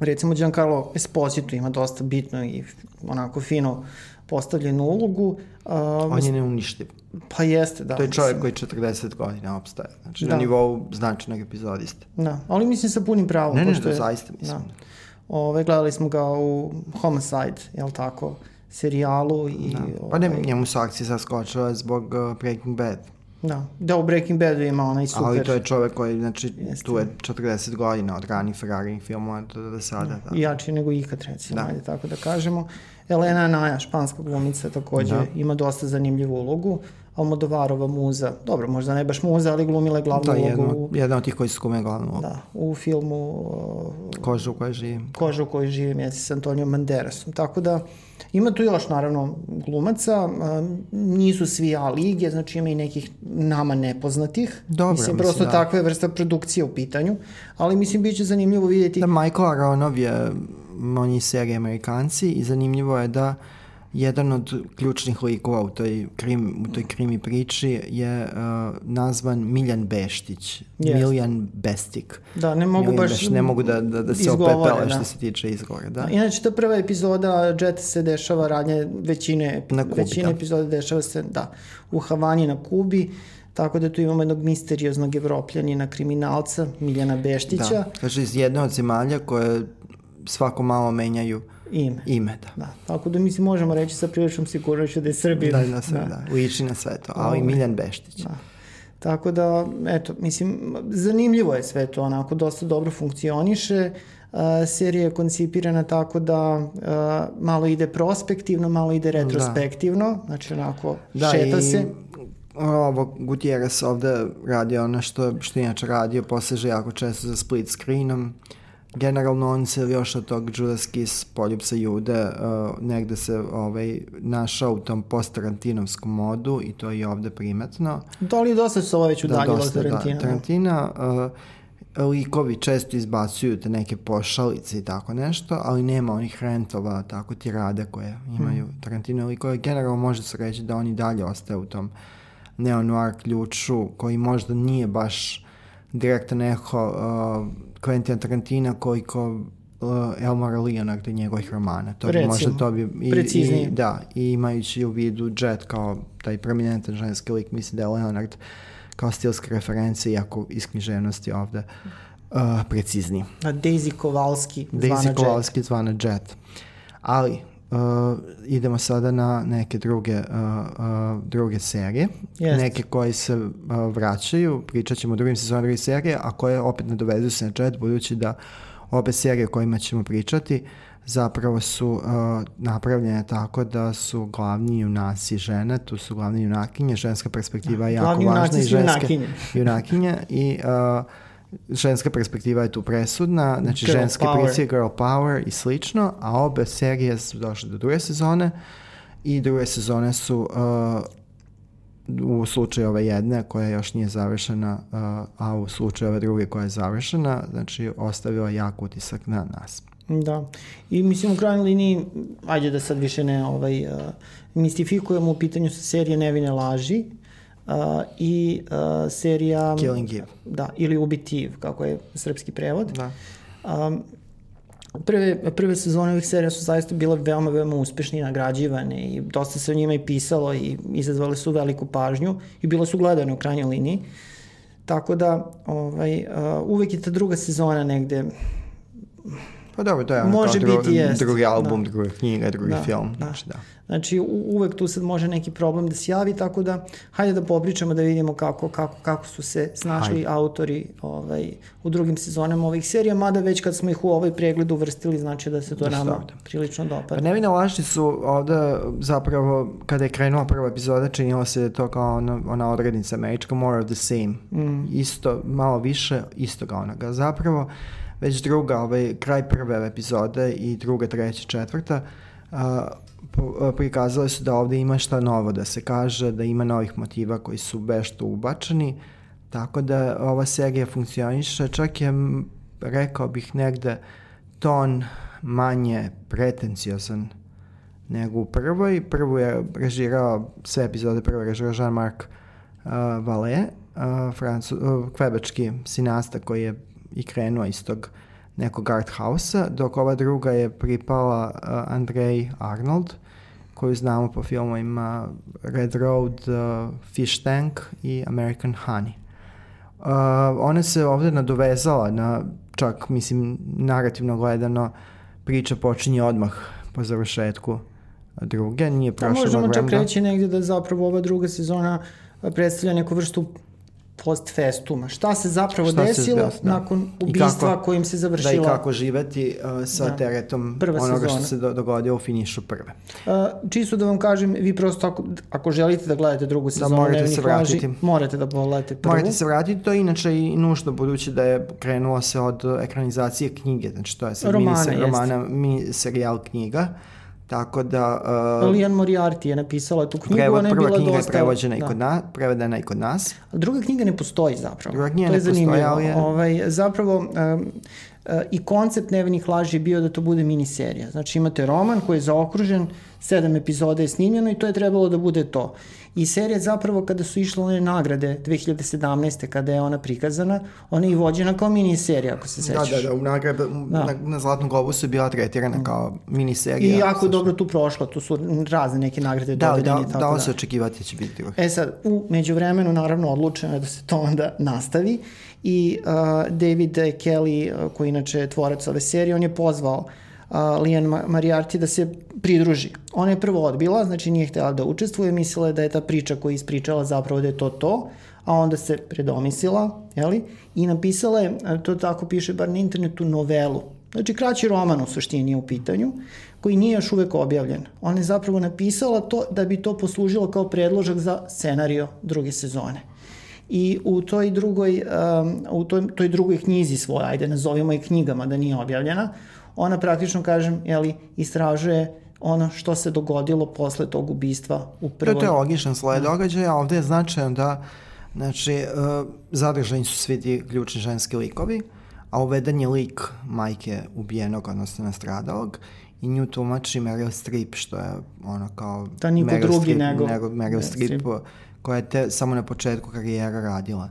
recimo, Giancarlo Esposito ima dosta bitno i onako fino postavljenu ulogu. Uh, On je neuništiv. Pa jeste, da. To je čovjek mislim. koji 40 godina opstaje. Znači Da. na nivou značajnog epizodiste. Da, ali mislim sa punim pravom. Ne, ne, pošto ne, je- zaista mislim. Da. Ove, gledali smo ga u Homicide, jel tako, serijalu i... Da. Pa ne, ovaj, njemu su akcije saskočile zbog uh, Breaking Bad. Da, da u Breaking Badu ima onaj super... Ali to je čovjek koji, znači, Jeste. tu je 40 godina od ranih Ferrari filmova do, do sada. Da. jači nego ikad, recimo, Da. ajde tako da kažemo. Elena Naja, španska glumica, takođe Da. ima dosta zanimljivu ulogu. Almodovarova muza, dobro, možda ne baš muza, ali glumila je glavnu Da, ulogu jedna, u, jedna od tih koji su kume glavnu ulogu. da, u filmu uh, Koža u kojoj živim. Koža u kojoj živim je s Antonijom Banderasom. Tako da ima tu još naravno glumaca, a, nisu svi A lige, znači ima i nekih nama nepoznatih. Dobro, mislim, mislim, prosto da. takva je vrsta produkcije u pitanju, ali mislim bit će zanimljivo vidjeti Da, Michael Aronov je, on je serije Amerikanci i zanimljivo je da jedan od ključnih likova u toj, krim, u toj krimi priči je uh, nazvan Miljan Beštić. Jest. Miljan Bestik. da ne mogu Miljan baš Beštić, ne mogu da, da, da se opepele da. što se tiče izgovora. Da. Inače, ta prva epizoda Jet se dešava radnje većine, Na Kubi, većine da. epizoda dešava se, da, u Havani na Kubi, tako da tu imamo jednog misterioznog evropljanina kriminalca, Miljana Beštića, Da. Kaže, iz jedne od zemalja koje svako malo menjaju ime. ime. Da. Da, tako da mislim možemo reći sa priličnom sigurnošću da je Srbija. Da, da, sve, da. Liči na sve to. Ali Ovaj. Miljan Beštić. Da. Tako da, eto, mislim, zanimljivo je sve to, onako, dosta dobro funkcioniše. Uh, serija je koncipirana tako da uh, malo ide prospektivno, malo ide retrospektivno, znači onako Da, šeta i se. ovo Gutierrez ovde radi ono što, što inače radio, poseže jako često za split screenom. Generalno on se još od tog Judas Kiss poljubca jude uh, negde se ovaj, našao u tom post-tarantinovskom modu i to je ovde primetno. Da li dosta se ovo već udaljilo od Tarantina? Da, Tarantina, uh, likovi često izbacuju te neke pošalice i tako nešto, ali nema onih rentova, tako tirade koje imaju Hmm. Tarantino likove. Generalno može se reći da oni dalje ostaje u tom neo-noir ključu koji možda nije baš direktan eho uh, Quentin Tarantina koliko uh, Elmara Leonarda i njegovih romana. To bi Recimo, možda to bi i, preciznije. i, da, i imajući u vidu Jet kao taj prominentan ženski lik, mislim da je Leonard kao stilske reference, iako iz književnosti ovde uh, precizniji. Daisy Kowalski, zvana Daisy Jet. Kowalski zvana Jet. Ali, uh, idemo sada na neke druge, uh, uh, druge serije. Jeste. Neke koje se uh, vraćaju, pričat ćemo o drugim sezonama druge serije, a koje opet nadovezuju se na chat, budući da obe serije o kojima ćemo pričati zapravo su uh, napravljene tako da su glavni junaci žene, tu su glavni junakinje, ženska perspektiva je jako Glavni važna i ženske junakinje. junakinje i uh, ženska perspektiva je tu presudna, znači Girl ženske power. pricije, girl power i slično, a obe serije su došle do druge sezone i druge sezone su uh, u slučaju ove jedne koja još nije završena, uh, a u slučaju ove druge koja je završena, znači ostavila jak utisak na nas. Da. I mislim u krajnjoj liniji, ajde da sad više ne ovaj, uh, mistifikujemo u pitanju sa serije Nevine laži uh, i uh, serija... Killing Eve. Da, ili Ubitiv, kako je srpski prevod. Da. Um, prve, prve sezone ovih serija su zaista bile veoma, veoma uspešne i nagrađivane i dosta se o njima i pisalo i izazvale su veliku pažnju i bile su gledane u krajnjoj liniji. Tako da, ovaj, uh, uvek je ta druga sezona negde Pa dobro, to je ono Može kao biti, jest, drugi album, da. druga knjiga, drugi Da, film. da. Znači, da. Znači, u, uvek tu sad može neki problem da se javi, tako da hajde da popričamo da vidimo kako, kako, kako su se snašli Hajde. autori ovaj, u drugim sezonama ovih serija, mada već kad smo ih u ovaj pregled uvrstili, znači da se to Da se nama dopada. prilično Pa dopada. Nevine laži su ovde zapravo, kada je krenula prva epizoda, činilo se da to kao ona, ona odrednica američka, more of the same. Mm. Isto, malo više, istoga onoga. Zapravo, već druga, ovaj, kraj prve epizode i druga, treća, četvrta, prikazale su da ovde ima šta novo da se kaže, da ima novih motiva koji su vešto ubačeni, tako da ova serija funkcioniše, čak je, rekao bih, negde ton manje pretenciozan nego u prvoj. Prvu je režirao, sve epizode prvo je režirao Jean-Marc uh, Vallée, uh, uh, kvebački sinasta koji je i krenuo iz tog nekog art house dok ova druga je pripala uh, Andrej Arnold, koju znamo po filmovima Red Road, uh, Fish Tank i American Honey. Uh, ona se ovde nadovezala na, čak mislim, narativno gledano, priča počinje odmah po završetku druge, nije Pa prošlo možemo mnogo čak vremena. reći negde da zapravo ova druga sezona predstavlja neku vrstu post festuma. Šta se zapravo Šta se desilo desilo, da. nakon ubistva kako- kojim se Da i kako živeti uh, sa Da. teretom Prva onoga sezona. što se do, dogodilo u finišu prve. Uh, čisto da vam kažem, vi prosto ako, ako želite da gledate drugu sezonu morate Nevinih se vratiti. laži, morate da pogledate prvu. Morate se vratiti, to je inače i nužno budući da je krenulo se od uh, ekranizacije knjige, znači to je sad Romana, mini, romana, mini serijal knjiga, tako da uh, Lian Moriarty je napisala tu knjigu, prevod, ona je prva bila knjiga je dosta... prevođena i da. kod nas, prevedena i kod nas. Druga knjiga ne postoji zapravo. Druga knjiga to je ne postoji, zanimljivo. ali je- Ovaj, zapravo, um, i koncept Nevenih laži je bio da to bude miniserija. Znači imate roman koji je zaokružen, sedam epizoda je snimljeno i to je trebalo da bude to. I serija zapravo kada su išle one nagrade 2017. kada je ona prikazana, ona je i vođena kao miniserija, ako se Da, sećaš. da, da, u nagrada, Da. na, na Zlatnom globusu je bila tretirana kao miniserija. I jako dobro tu prošlo, tu su razne neke nagrade Da, dodeljene da, i tako da, da. da se očekivati da će biti. E sad, u međuvremenu naravno odlučeno je da se to onda nastavi i uh, David Kelly, koji inače je tvorac ove serije, on je pozvao uh, Lian Ma- Moriarty da se pridruži. Ona je prvo odbila, znači nije htjela da učestvuje, mislila je da je ta priča koju je ispričala zapravo da je to to, a onda se predomislila, jeli, i napisala je, to tako piše bar na internetu, novelu. Znači kraći roman u suštini je u pitanju, koji nije još uvek objavljen. Ona je zapravo napisala to da bi to poslužilo kao predložak za scenario druge sezone. I u toj drugoj, um, u toj, toj drugoj knjizi svoje, ajde nazovimo je knjigama da nije objavljena, ona praktično, kažem, jeli, istražuje ono što se dogodilo posle tog ubistva u prvoj. to je logičan sled događaja, a ovde je značajno da znači, uh, zadržani su svi ti ključni ženski likovi, a uveden je lik majke ubijenog, odnosno nastradalog, i nju tumači Meryl Streep, što je ono kao... To niko Meryl drugi Streep- nego Meryl Meryl Streep, Streep. Koja je te, samo na početku karijera radila.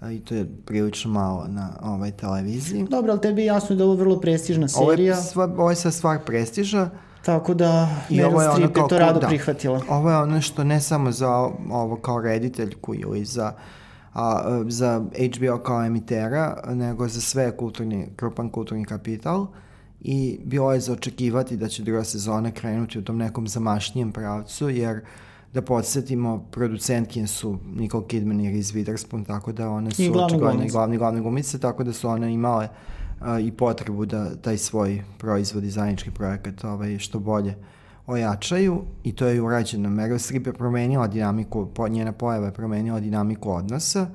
A, I to je prilično malo na ovaj televiziji. Dobro, ali tebi je jasno da je ovo vrlo prestižna Ovo serija, je, sva, ovo je sad stvar prestiža, tako da ovo Meryl je Streep kao je to rado da. prihvatila. Ovo je ono što ne samo za ovo kao rediteljku ili za, a, za HBO kao emitera, nego za sve kulturni, krupan kulturni kapital, i bilo je za očekivati da će druga sezona krenuti u tom nekom zamašnijem pravcu, jer da podsjetimo, producentkinje su Nicole Kidman i Reese Witherspoon, tako da one su očigledno i glavni, glavni glumice, tako da su one imale a, i potrebu da taj svoj proizvod i zajednički projekat ovaj, što bolje ojačaju i to je urađeno. Meryl Streep je promenila dinamiku, po, njena pojava je promenila dinamiku odnosa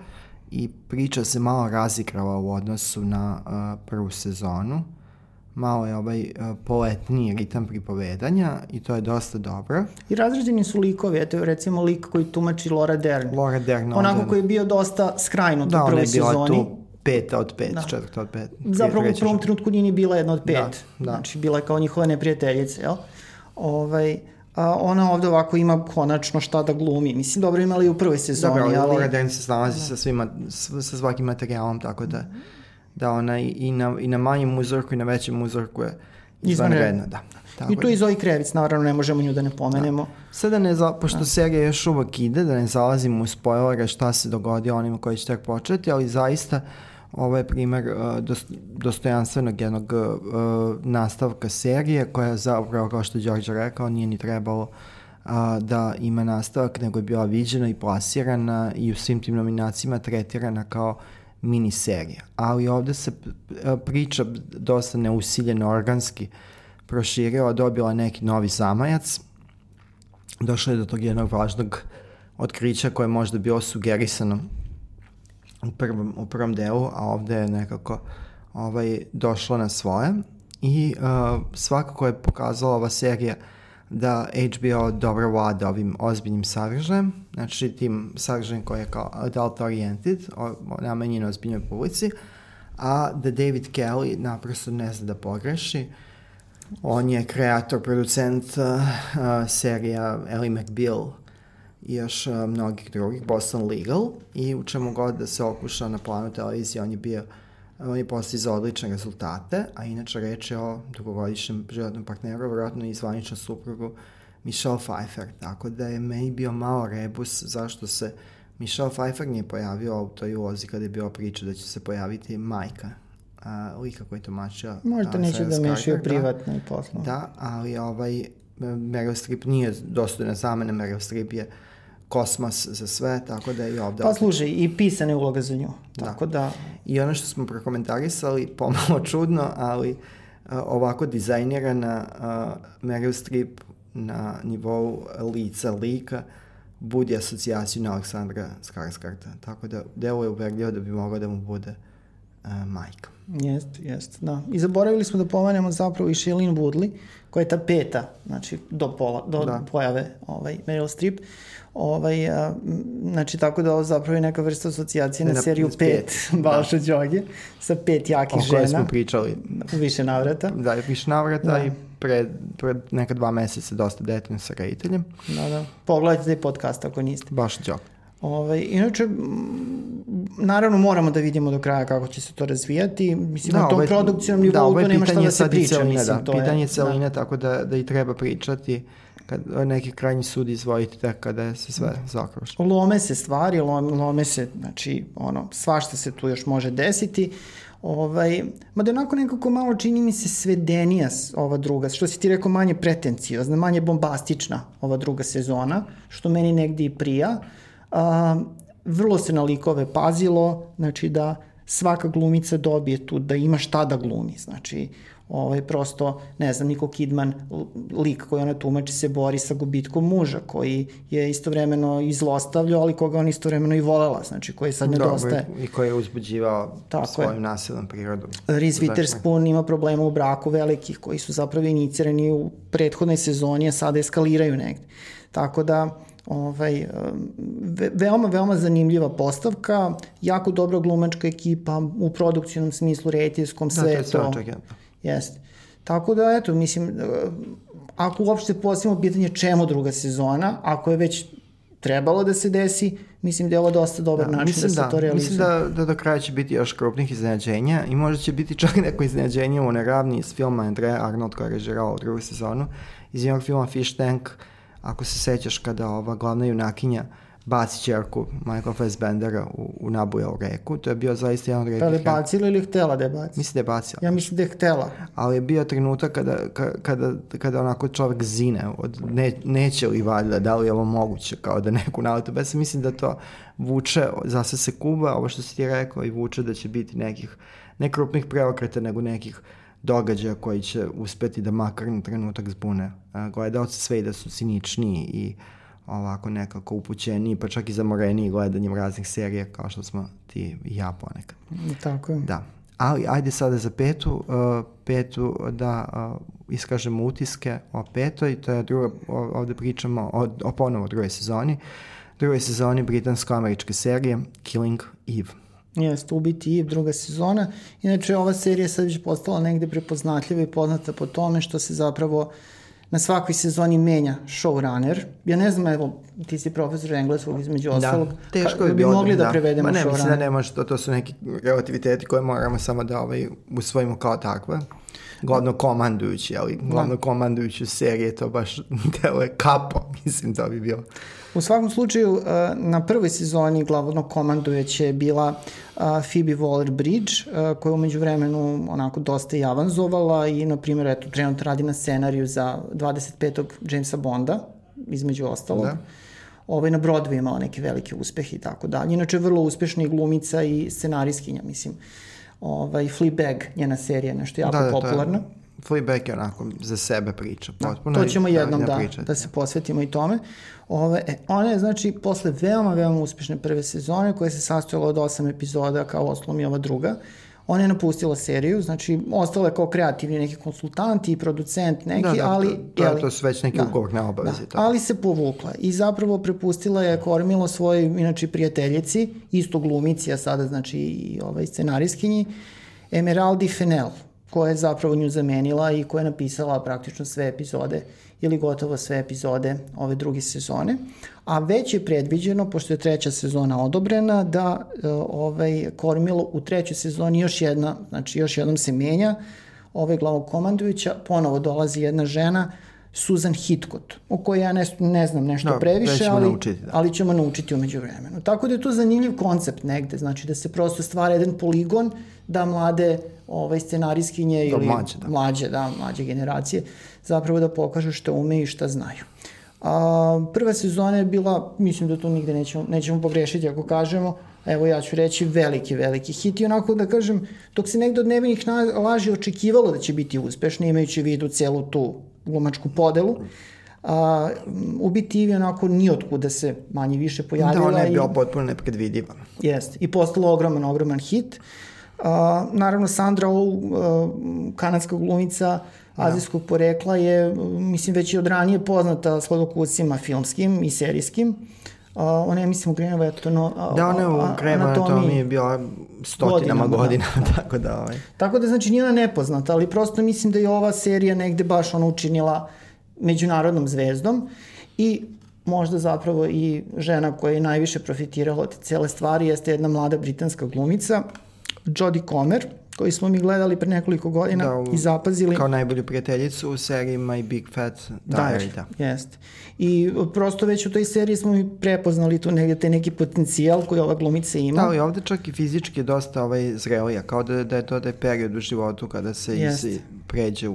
i priča se malo razigrala u odnosu na uh, prvu sezonu. Malo je ovaj uh, poletniji ritam pripovedanja i to je dosta dobro. I razređeni su likovi, eto recimo lik koji tumači Laura Dern. Laura Dern. Onako onda... koji je bio dosta skrajnut da, u prvoj sezoni. Da, ona je bila tu peta od pet, da. četvrta od pet. Zapravo u prvom trenutku nije ni bila jedna od pet. Da, da. Znači, bila je kao njihove neprijateljice, jel? Ovaj, a ona ovde ovako ima konačno šta da glumi. Mislim, dobro imali u prvoj sezoni, dobro, ali... Laura Dern se snalazi da. sa, svima, sa svakim materijalom, tako da, da ona i, na, i na manjem uzorku i na većem uzorku je izvanredna, da. Tako I tu i Zoe Krevic, naravno, ne možemo nju da ne pomenemo. Da. Sada ne, za, pošto da. serija još uvek ide, da ne zalazimo u spoilere šta se dogodi onima koji će tek početi, ali zaista uh, Ovo je primer uh, dostojanstvenog jednog uh, nastavka serije koja zapravo, kao što je Đorđe rekao, nije ni trebalo uh, da ima nastavak, nego je bila viđena i plasirana i u svim tim nominacijama tretirana kao miniserija. Ali ovde se priča dosta neusiljeno organski proširila, dobila neki novi zamajac, došla je do tog jednog važnog otkrića koje je možda bilo sugerisano u prvom, u prvom delu, a ovde je nekako ovaj, došlo na svoje i uh, svakako je pokazala ova serija da HBO dobro vlada ovim ozbiljnim sadržajem, znači tim sadržajem koji je kao adult oriented, namenjen ozbiljnoj publici, a da David Kelly naprosto ne zna da pogreši. On je kreator, producent uh, uh, serija Ellie McBeal, i još uh, mnogih drugih, Boston Legal, i u čemu god da se okuša na planu televizije, on je bio on je za odlične rezultate, a inače reč je o dugogodišnjem životnom partneru, vjerojatno i zvaničnom suprugu Michelle Pfeiffer, tako da je meni bio malo rebus zašto se Michelle Pfeiffer nije pojavio u toj ulozi kada je bio priča da će se pojaviti majka a, lika koji tumačio. Možda neće da mešaju da. privatno i poslovno. Da, ali ovaj Meryl Streep nije dostojna zamena, Meryl Streep je uh, kosmos za sve, tako da i ovde... Pa služi, i pisane uloga za nju, da. tako da... I ono što smo prokomentarisali, pomalo čudno, ali a, ovako dizajnirana a, Meryl Streep na nivou lica, lika, budi asocijaciju na Aleksandra Skarsgarda. Tako da delo je uverljivo da bi mogao da mu bude a, majka. Jest, jest, da. I zaboravili smo da pomenemo zapravo i Shailene Woodley, koja je ta peta, znači do, pola, do da. pojave ovaj, Meryl Streep. Ovaj, a, znači, tako da ovo zapravo je neka vrsta asocijacije na, na seriju 5 Balša da. Đoge, sa pet jakih žena. O kojoj smo pričali. U više navrata. Da, više navrata da. i pre, pre neka dva meseca dosta detaljno sa rediteljem. Da, da. Pogledajte taj podcast ako niste. Baš Đog. Ovaj, inače, naravno moramo da vidimo do kraja kako će se to razvijati. Mislim, da, na tom ovaj, produkcijom nivou da, ovaj to nema šta da se priča. Celine, mislim, da, to pitanje je, celine, da. tako da, da i treba pričati kad neki krajnji sud izvojiti tek kada se sve da. zakroši. Lome se stvari, lome, lome se, znači, ono, svašta se tu još može desiti. Ovaj, mada onako nekako malo čini mi se svedenija ova druga, što si ti rekao manje pretencijozna, manje bombastična ova druga sezona, što meni negde i prija. A, vrlo se na likove pazilo, znači da svaka glumica dobije tu, da ima šta da glumi, znači ovaj, prosto, ne znam, Niko Kidman, lik koji ona tumači se bori sa gubitkom muža, koji je istovremeno izlostavljao, ali koga on istovremeno i volela, znači koji sad nedostaje. Dobro, i koji je uzbuđivao Tako svojim je. nasilnom prirodom. Reese Witherspoon ima problema u braku velikih, koji su zapravo inicirani u prethodnoj sezoni, a sada eskaliraju negde. Tako da, ovaj, ve, veoma, veoma zanimljiva postavka, jako dobra glumačka ekipa u produkcijnom smislu, retijskom, sve da, to. Da, to je sve Jeste. Tako da, eto, mislim, e, ako uopšte postavimo pitanje čemu druga sezona, ako je već trebalo da se desi, mislim da je ovo dosta dobar da, način da se da, to realizuje. Mislim da, da do kraja će biti još krupnih iznenađenja i možda će biti čak neko iznenađenje u neravni iz filma Andrea Arnold koja je režirala u drugu sezonu, iz jednog filma Fish Tank, ako se sećaš kada ova glavna junakinja baci čerku Michael Fassbendera u, u nabujao reku. To je bio zaista jedan od Pa redkih... li bacila ili htela da je baci? Mislim da je bacila. Ja mislim da je htela. Ali je bio trenutak kada, ka- kada, kada onako čovjek zine od ne, neće li valjda, da li je ovo moguće kao da neku naletu. Ja sam mislim da to vuče, zase se kuba, ovo što si ti rekao i vuče da će biti nekih, ne krupnih preokreta, nego nekih događaja koji će uspeti da makar na trenutak zbune a, gledaoce sve i da su ciničniji i ovako nekako upućeniji, pa čak i zamoreniji gledanjem raznih serija kao što smo ti i ja ponekad. Tako je. Da. Ali ajde sada za petu, uh, petu da uh, iskažemo utiske o petoj, to je druga, ovde pričamo o, o ponovo drugoj sezoni, drugoj sezoni britansko-američke serije Killing Eve. Jeste, Ubiti Eve, druga sezona. Inače, ova serija sad već postala negde prepoznatljiva i poznata po tome što se zapravo na svakoj sezoni menja showrunner. Ja ne znam, evo, ti si profesor engleskog između ostalog. teško ka- bi bi mogli da, prevedemo Ma ne, mislim da showrunner. ne može, to, to su neki relativiteti koje moramo samo da ovaj, usvojimo kao takve. Glavno komandujući, ali glavno komandujući u seriji to baš deluje kapo, mislim da bi bilo. U svakom slučaju, uh, na prvoj sezoni glavnog komandujeće je bila uh, Phoebe Waller-Bridge, uh, koja je umeđu vremenu onako dosta i avanzovala i, na primjer, eto, trenutno radi na scenariju za 25. Jamesa Bonda, između ostalog. Da. Ovaj, na Broadway imala neke velike uspehe i tako dalje. Inače, vrlo uspešna i glumica i scenarijskinja, mislim. Ovaj, Fleabag, njena serija, nešto jako da, da, popularna. Je, Fleabag je onako za sebe priča. Potpuno To i ćemo da, jednom da, priča. da se posvetimo i tome. Ove, e, ona je, znači, posle veoma, veoma uspešne prve sezone, koja se sastojala od osam epizoda, kao oslom i ova druga, ona je napustila seriju, znači, ostala je kao kreativni neki konsultant i producent neki, da, da, ali... to, to, jeli, to su već neki da, ugovor na obavezi. Da, to. ali se povukla i zapravo prepustila je kormilo svojoj, inače, prijateljici, isto glumici, a sada, znači, i ovaj scenarijskinji, Emeraldi Fennell, koja je zapravo nju zamenila i koja je napisala praktično sve epizode ili gotovo sve epizode ove druge sezone. A već je predviđeno, pošto je treća sezona odobrena, da e, ovaj kormilo u trećoj sezoni još jedna, znači još jednom se menja, ovaj glavog komandujuća, ponovo dolazi jedna žena, Susan Hitchcock, o kojoj ja ne, ne znam nešto Da, previše, ali, naučiti, da. ali ćemo naučiti umeđu vremenu. Tako da je to zanimljiv koncept negde, znači da se prosto stvara jedan poligon da mlade ovaj, scenarijskinje Da, ili mlađe, da. mlađe, da, mlađe generacije zapravo da pokažu šta umeju i šta znaju. A, prva sezona je bila, mislim da tu nigde nećemo, nećemo pogrešiti ako kažemo, evo ja ću reći veliki, veliki hit i onako da kažem, dok se negde od nevinih laži očekivalo da će biti uspešno, imajući vidu celu tu glumačku podelu, a, u biti Ivi onako nijotkuda se manje više pojavila. Da, ona je i- bila potpuno nepredvidiva. Jeste. I postala ogroman, ogroman hit. Uh, naravno, Sandra Oh, kanadska glumica azijskog porekla je, mislim, već i od ranije poznata sladokusima filmskim i serijskim. Uh, ona je, mislim, u Grenovo, eto, no, Da, ona je u a- Grey's Anatomy je bila stotinama Godinama, da. godina, tako da ovaj. Tako da, znači, nije ona nepoznata, ali prosto mislim da je ova serija negde baš ona učinila međunarodnom zvezdom i možda zapravo i žena koja je najviše profitirala od cele stvari jeste jedna mlada britanska glumica, Jodie Comer, koju smo mi gledali pre nekoliko godina Da, u- i zapazili. Kao najbolju prijateljicu u seriji My Big Fat Diary, da. Jeste. I prosto već u toj seriji smo mi prepoznali tu negde taj neki potencijal koji ova glumica ima. Da, ali ovde čak i fizički je dosta ovaj, zrelija, kao da, da je to da je period u životu kada se iz, Jeste. pređe u,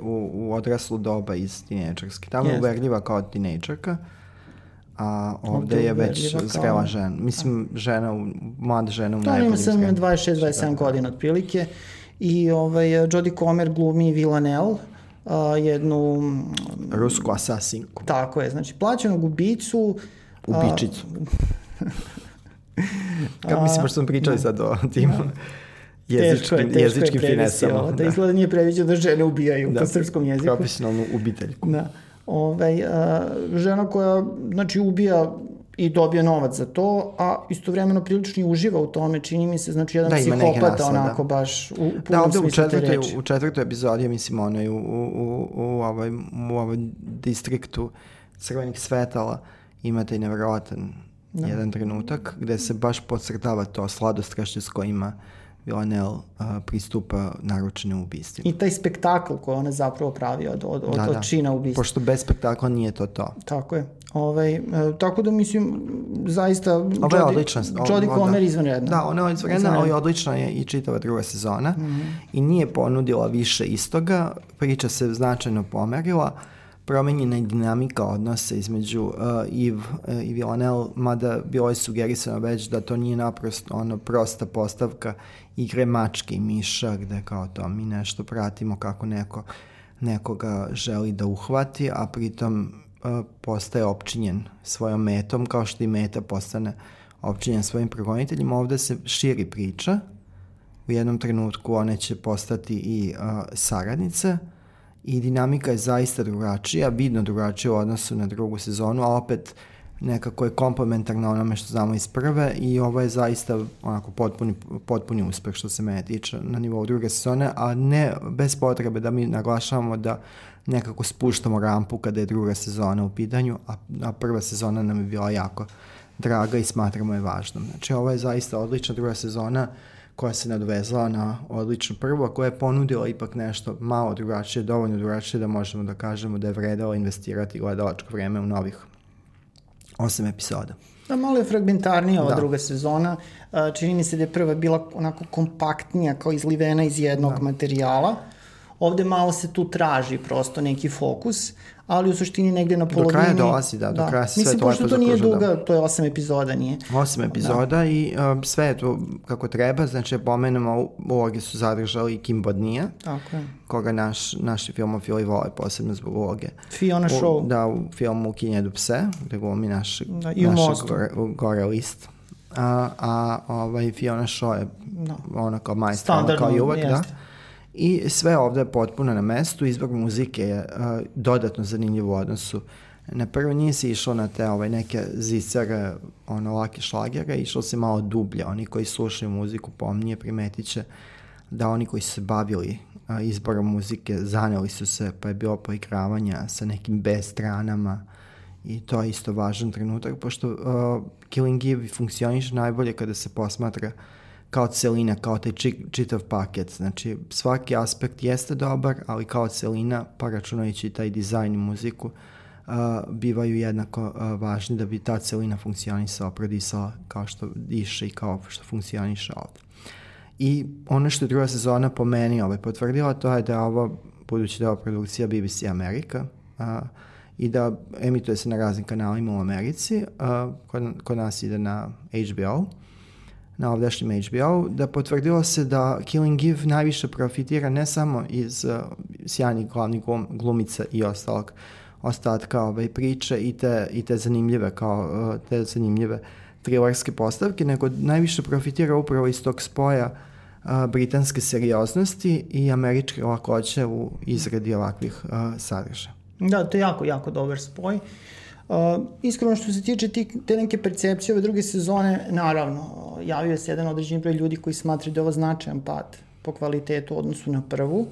u, u, odraslu doba iz tinejdžerske. Tamo je Jeste. uverljiva kao tinejdžerka, a ovde, Ovde je već zrela žena. Mislim, žena, mlada žena u To ima najboljem zrelu. 26-27 godina otprilike. I ovaj, Jodie Comer glumi Villanelle, a, jednu, mm, Rusku asasinku. tako je, znači plaćenog ubicu, a, Ubičicu. Kako mislim, pošto smo pričali sad o tim teško jezičkim, je, teško jezičkim je finesama. ovo, da izgleda nije predviđeno da žene ubijaju Da. po srpskom jeziku. Profesionalnu ubiteljku. Da. Ovaj, a, žena koja znači, ubija i dobije novac za to, a istovremeno prilično i uživa u tome, čini mi se, znači jedan Da, psihopata naslade, onako da. baš u, u punom Da, ovde u četvrtoj, u četvrtoj epizodi, mislim, ono je u, u, u, u, ovaj, u ovaj distriktu crvenih svetala ima taj nevjerovatan da. jedan trenutak gde se baš podcrtava to sladostrašće s kojima Villanelle uh, pristupa naručenim ubistvima. I taj spektakl koji ona zapravo pravi od, od, od, Da, od da. čina ubistva. Pošto bez spektakla nije to to. Tako je. Ovaj, e, tako da mislim, zaista... Ovo je Jodie- odlična. Jodie Comer da. izvanredna. Da, ona je izvanredna, ali odlična je i čitava druga sezona. I nije ponudila više istoga. Priča se značajno pomerila. Promenjena je dinamika odnosa između uh, Eve uh, i Villanelle, mada bilo je sugerisano već da to nije naprosto ono prosta postavka igre mačke i miša, gde kao to mi nešto pratimo kako neko nekoga želi da uhvati, a pritom uh, postaje opčinjen svojom metom, kao što i meta postane opčinjen svojim progoniteljima. Ovde se širi priča. U jednom trenutku one će postati i uh, saradnice i dinamika je zaista drugačija, vidno drugačija u odnosu na drugu sezonu, a opet nekako je komplementarna onome što znamo iz prve i ovo je zaista onako potpuni, potpuni uspeh što se mene tiče na nivou druge sezone, a ne bez potrebe da mi naglašavamo da nekako spuštamo rampu kada je druga sezona u pitanju, a, a prva sezona nam je bila jako draga i smatramo je važnom. Znači ovo je zaista odlična druga sezona koja se nadovezala na odličnu prvu, a koja je ponudila ipak nešto malo drugačije, dovoljno drugačije da možemo da kažemo da je vredalo investirati gledalačko vreme u novih osam epizoda. Da, malo je fragmentarnija ova Da. druga sezona. Čini mi se da je prva bila onako kompaktnija, kao izlivena iz jednog Da. materijala. Ovde malo se tu traži prosto neki fokus, ali u suštini negde na polovini... kraja dolazi, da, do kraja se sve Mislim, to pošto lepo to nije zaokružuje, da. duga, to je osam epizoda, nije. Osam epizoda i uh, sve je to kako treba, znači pomenemo u- uloge su zadržali Kim Bodnija, Tako je. koga naš, naši filmofili vole posebno zbog uloge. Fiona U, Shaw. da, u filmu Kinjedu pse, gde glumi naš, Da, i Mostu. gore, gore list. A, a ovaj Fiona Shaw je Da. ona kao ona Standardno, kao i uvek, da. I sve ovde je potpuno na mestu, izbor muzike je uh, dodatno zanimljiv u odnosu. Na prvo nije se išlo na te ovaj, neke zicare, ono, lake šlagere, išlo se malo dublje. Oni koji slušaju muziku pomnije primetit će da oni koji su se bavili a, izborom muzike zaneli su se, pa je bilo poigravanja sa nekim B stranama i to je isto važan trenutak, pošto uh, Killing Eve funkcioniše najbolje kada se posmatra kao celina, kao taj či, čitav paket. Znači, svaki aspekt jeste dobar, ali kao celina, pa računajući taj dizajn i muziku, uh, bivaju jednako uh, važni da bi ta celina funkcionisala, prodisala kao što diše i kao što funkcioniše ovde. I ono što je druga sezona po meni ovaj, potvrdila, to je da je ovo, budući da je ovo produkcija BBC Amerika, a, i da emituje se na raznim kanalima u Americi, a, kod, kod nas ide na HBO, na ovdašnjem HBO, da potvrdilo se da Killing Eve najviše profitira ne samo iz uh, sjajnih glavnih glum, glumica i ostalog ostatka ove priče i te, i te zanimljive kao uh, te zanimljive trilerske postavke, nego najviše profitira upravo iz tog spoja uh, britanske serioznosti i američke lakoće u izradi ovakvih uh, sadržaja. Da, to je jako, jako dobar spoj. Uh, iskreno što se tiče ti, te neke percepcije ove druge sezone, naravno, uh, javio se jedan određeni broj ljudi koji smatraju da je ovo značajan pad po kvalitetu u odnosu na prvu.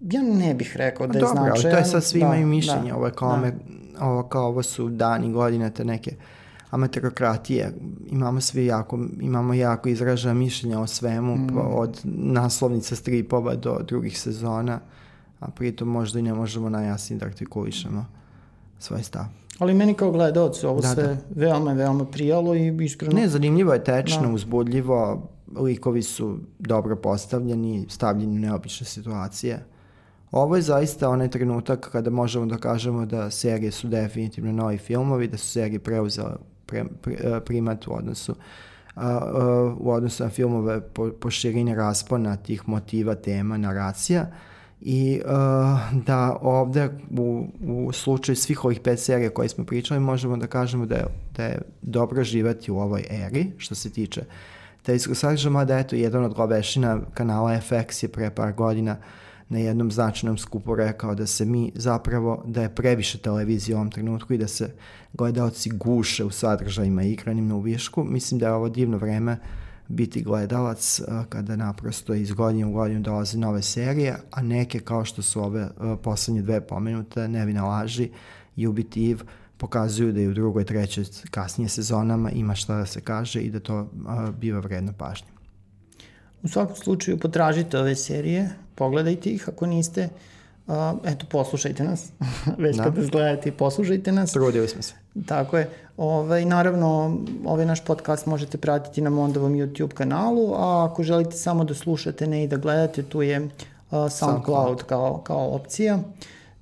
Ja ne bih rekao da je Dobro, značajan. to je sad svi da, imaju mišljenje, da, ovo je kao, da. ame, ovo, kao ovo su dani, godine, te neke amaterokratije. Imamo svi jako, imamo jako izražena mišljenja o svemu, mm. od naslovnica stripova do drugih sezona, a pritom možda i ne možemo najjasnije da artikulišemo svoj stav. Ali meni kao gledalcu ovo Da, sve da. veoma, veoma prijalo i iskreno... Ne, zanimljivo je tečno, Da. uzbudljivo, likovi su dobro postavljeni, stavljeni u neobične situacije. Ovo je zaista onaj trenutak kada možemo da kažemo da serije su definitivno novi filmovi, da su serije preuzele pre, pre, primat u odnosu a, a, u odnosu na filmove po, po širini raspona tih motiva, tema, naracija i uh, da ovde u, u slučaju svih ovih pet serija koje smo pričali možemo da kažemo da je, da je dobro živati u ovoj eri što se tiče televizijskog sadržaja, mada eto jedan od glavešina kanala FX je pre par godina na jednom značajnom skupu rekao da se mi zapravo, da je previše televizije u ovom trenutku i da se gledalci guše u sadržajima igranim na uvišku. Mislim da je ovo divno vreme biti gledalac kada naprosto iz godine u godinu dolaze nove serije, a neke kao što su ove poslednje dve pomenute, Nevina laži i Ubiti pokazuju da i u drugoj, trećoj, kasnije sezonama ima šta da se kaže i da to biva vredno pažnje. U svakom slučaju potražite ove serije, pogledajte ih ako niste, uh, eto poslušajte nas, već da. kada gledate i poslušajte nas. Trudili smo se. Tako je. Ovaj, naravno, ovaj naš podcast možete pratiti na Mondovom YouTube kanalu, a ako želite samo da slušate, ne i da gledate, tu je uh, SoundCloud, SoundCloud. Kao, kao opcija.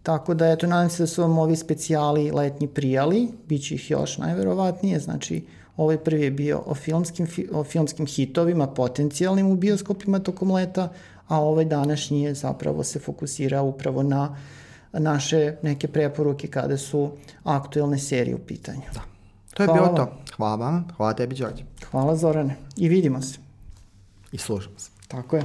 Tako da, eto, nadam se da su vam ovi specijali letnji prijali, bit će ih još najverovatnije, znači ovaj prvi je bio o filmskim, o filmskim hitovima, potencijalnim u bioskopima tokom leta, a ovaj današnji je zapravo se fokusira upravo na naše neke preporuke kada su aktuelne serije u pitanju. Da. To je hvala bilo to. Hvala vam. Hvala tebi, Đorđe. Hvala Zorane. I vidimo se. I slušamo se. Tako je.